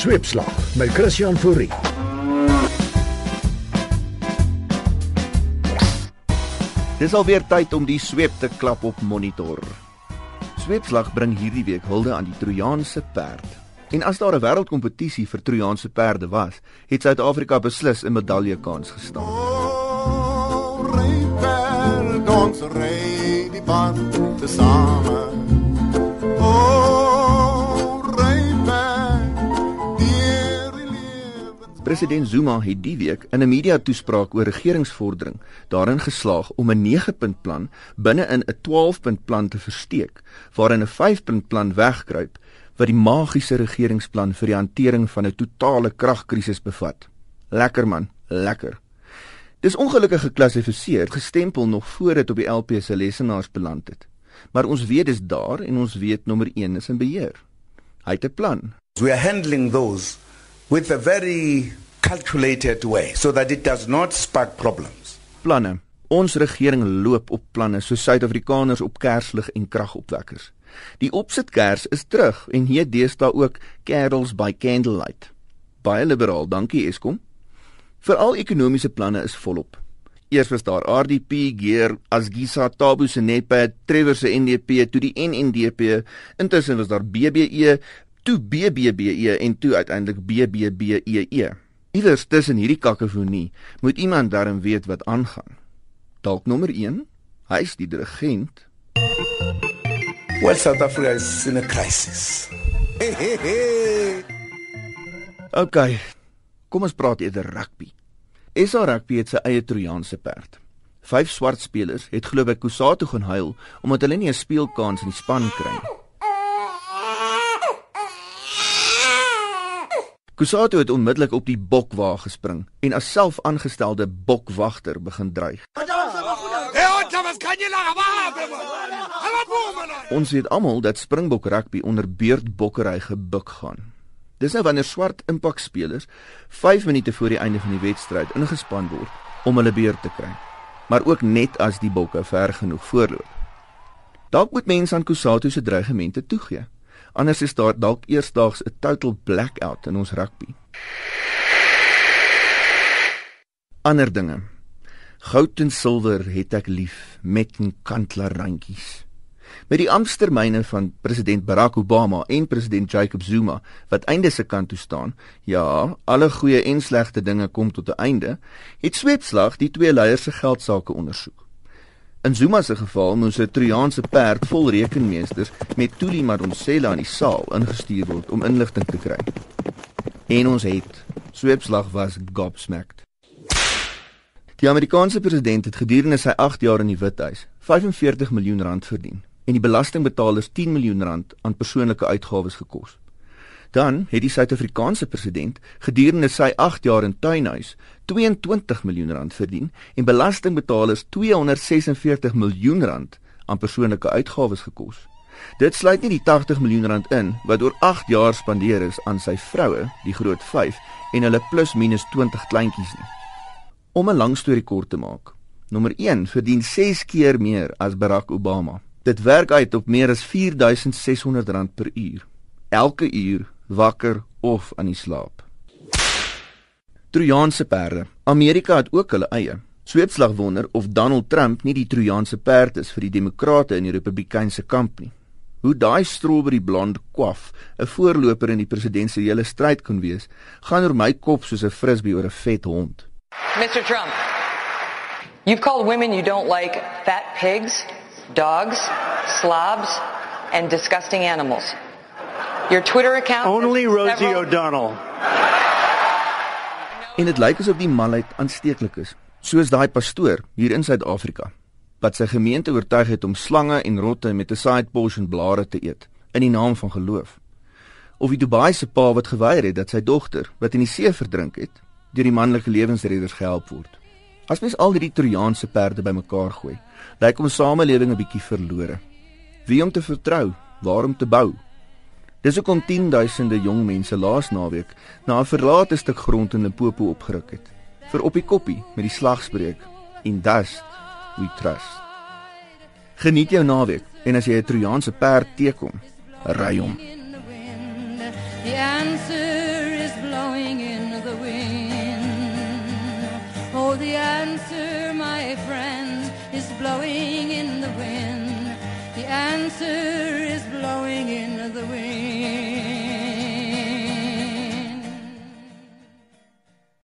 Sweepslag met Christian Fourie. Dis alweer tyd om die sweep te klap op monitor. Sweepslag bring hierdie week hulde aan die Trojaanse perd. En as daar 'n wêreldkompetisie vir Trojaanse perde was, het Suid-Afrika beslis 'n medaljekans gestaan. Oh, dans ry die band te President Zuma het die week in 'n media-toespraak oor regeringsvordering daarin geslaag om 'n 9-punt plan binne in 'n 12-punt plan te versteek, waarin 'n 5-punt plan wegkruip wat die magiese regeringsplan vir die hantering van 'n totale kragkrisis bevat. Lekker man, lekker. Dis ongelukkig geklassifiseer, gestempel nog voor dit op die LP se lesenaars beland het. Maar ons weet dis daar en ons weet nommer 1 is in beheer. Hy het 'n plan. We are handling those with a very calculated way so that it does not spark problems. Planne. Ons regering loop op planne so Suid-Afrikaners op kerslig en kragopwekkers. Die opsitkers is terug en hier deesdae ook carols by candlelight. Baie liberaal, dankie Eskom. Veral ekonomiese planne is volop. Eers was daar RDP, Geer, Asgisa, Tabo se Nepe, Trevor se NDP, toe die NNDP, intussen was daar BBE, toe BBBE en toe uiteindelik BBBEE. Iewers tussen hierdie kakofonie moet iemand darm weet wat aangaan. Dalk nommer 1, hy's die dirigent. Well, South Africa is in a crisis. OK. Kom ons praat eerder rugby. SA Rugby het sy eie Trojaanse perd. Vyf swart spelers het glo by Kusatu gaan huil omdat hulle nie 'n speelkans in die span kry nie. Kusatu het onmiddellik op die bokwa gespring en as selfaangestelde bokwagter begin dreig. Ons weet almal dat Springbok rugby onder beurtbokkery gebuk gaan. Dis nou wanneer swart impakspelers 5 minute voor die einde van die wedstryd ingespan word om hulle beurt te kry. Maar ook net as die bokke ver genoeg voorloop. Dalk moet mense aan Kusatu se dreigemente toegee. Anders is daar dalk eersdaags 'n total blackout in ons rugby. Ander dinge. Goud en silwer het ek lief met 'n kantler randjies. Met die amptetermyne van president Barack Obama en president Jacob Zuma wat einde se kant toe staan, ja, alle goeie en slegte dinge kom tot 'n einde, het Sweepslag die twee leiers se geldsaake ondersoek. In Zuma se geval moes 'n Trojaanse perd vol rekenmeesters met Tuli Madonsela in die saal ingestuur word om inligting te kry. En ons het Sweepslag was gobsmacked. Die Amerikaanse president het gedurende sy 8 jaar in die Withuis 45 miljoen rand verdien en die belastingbetalers 10 miljoen rand aan persoonlike uitgawes gekos. Dan het die Suid-Afrikaanse president gedurende sy 8 jaar in tuinhuis 22 miljoen rand verdien en belastingbetalers 246 miljoen rand aan persoonlike uitgawes gekos. Dit sluit nie die 80 miljoen rand in wat oor 8 jaar spandeer is aan sy vroue, die groot 5 en hulle plus minus 20 kleintjies nie. Om 'n lang storie kort te maak. Nommer 1 verdien 6 keer meer as Barack Obama. Dit werk uit op meer as 4600 rand per uur. Elke uur wakker of aan die slaap. Trojaanse perde. Amerika het ook hulle eie. Sweepslag wonder of Donald Trump nie die Trojaanse perd is vir die demokrate in die Republikeinse kamp nie. Hoe daai strawberry blond kwaf 'n voorloper in die presidentsiële stryd kon wees, gaan oor my kop soos 'n frisbee oor 'n vet hond. Mr. Trump, you've called women you don't like fat pigs, dogs, slobs, and disgusting animals. Your Twitter account. Only Rosie several- O'Donnell. En dit lyk asof die malheid aansteeklik is, soos daai pastoor hier in Suid-Afrika wat sy gemeente oortuig het om slange en rotte met 'n side portion blare te eet in die naam van geloof. Of die Dubai se pa wat geweier het dat sy dogter, wat in die see verdrink het, deur die manlike lewensredders gehelp word. As mens al hierdie Trojaanse perde bymekaar gooi, lyk ons samelewing 'n bietjie verlore. Wie om te vertrou, waar om te bou? Dis hoekom 10000de jong mense laas naweek na 'n verlate stuk grond in Limpopo opgeruk het vir op die koppie met die slagspreuk in dust we trust. Geniet jou naweek en as jy 'n Trojaanse perd teekom, ry hom. The answer is blowing in the wind. Oh, the answer, my friend, is blowing in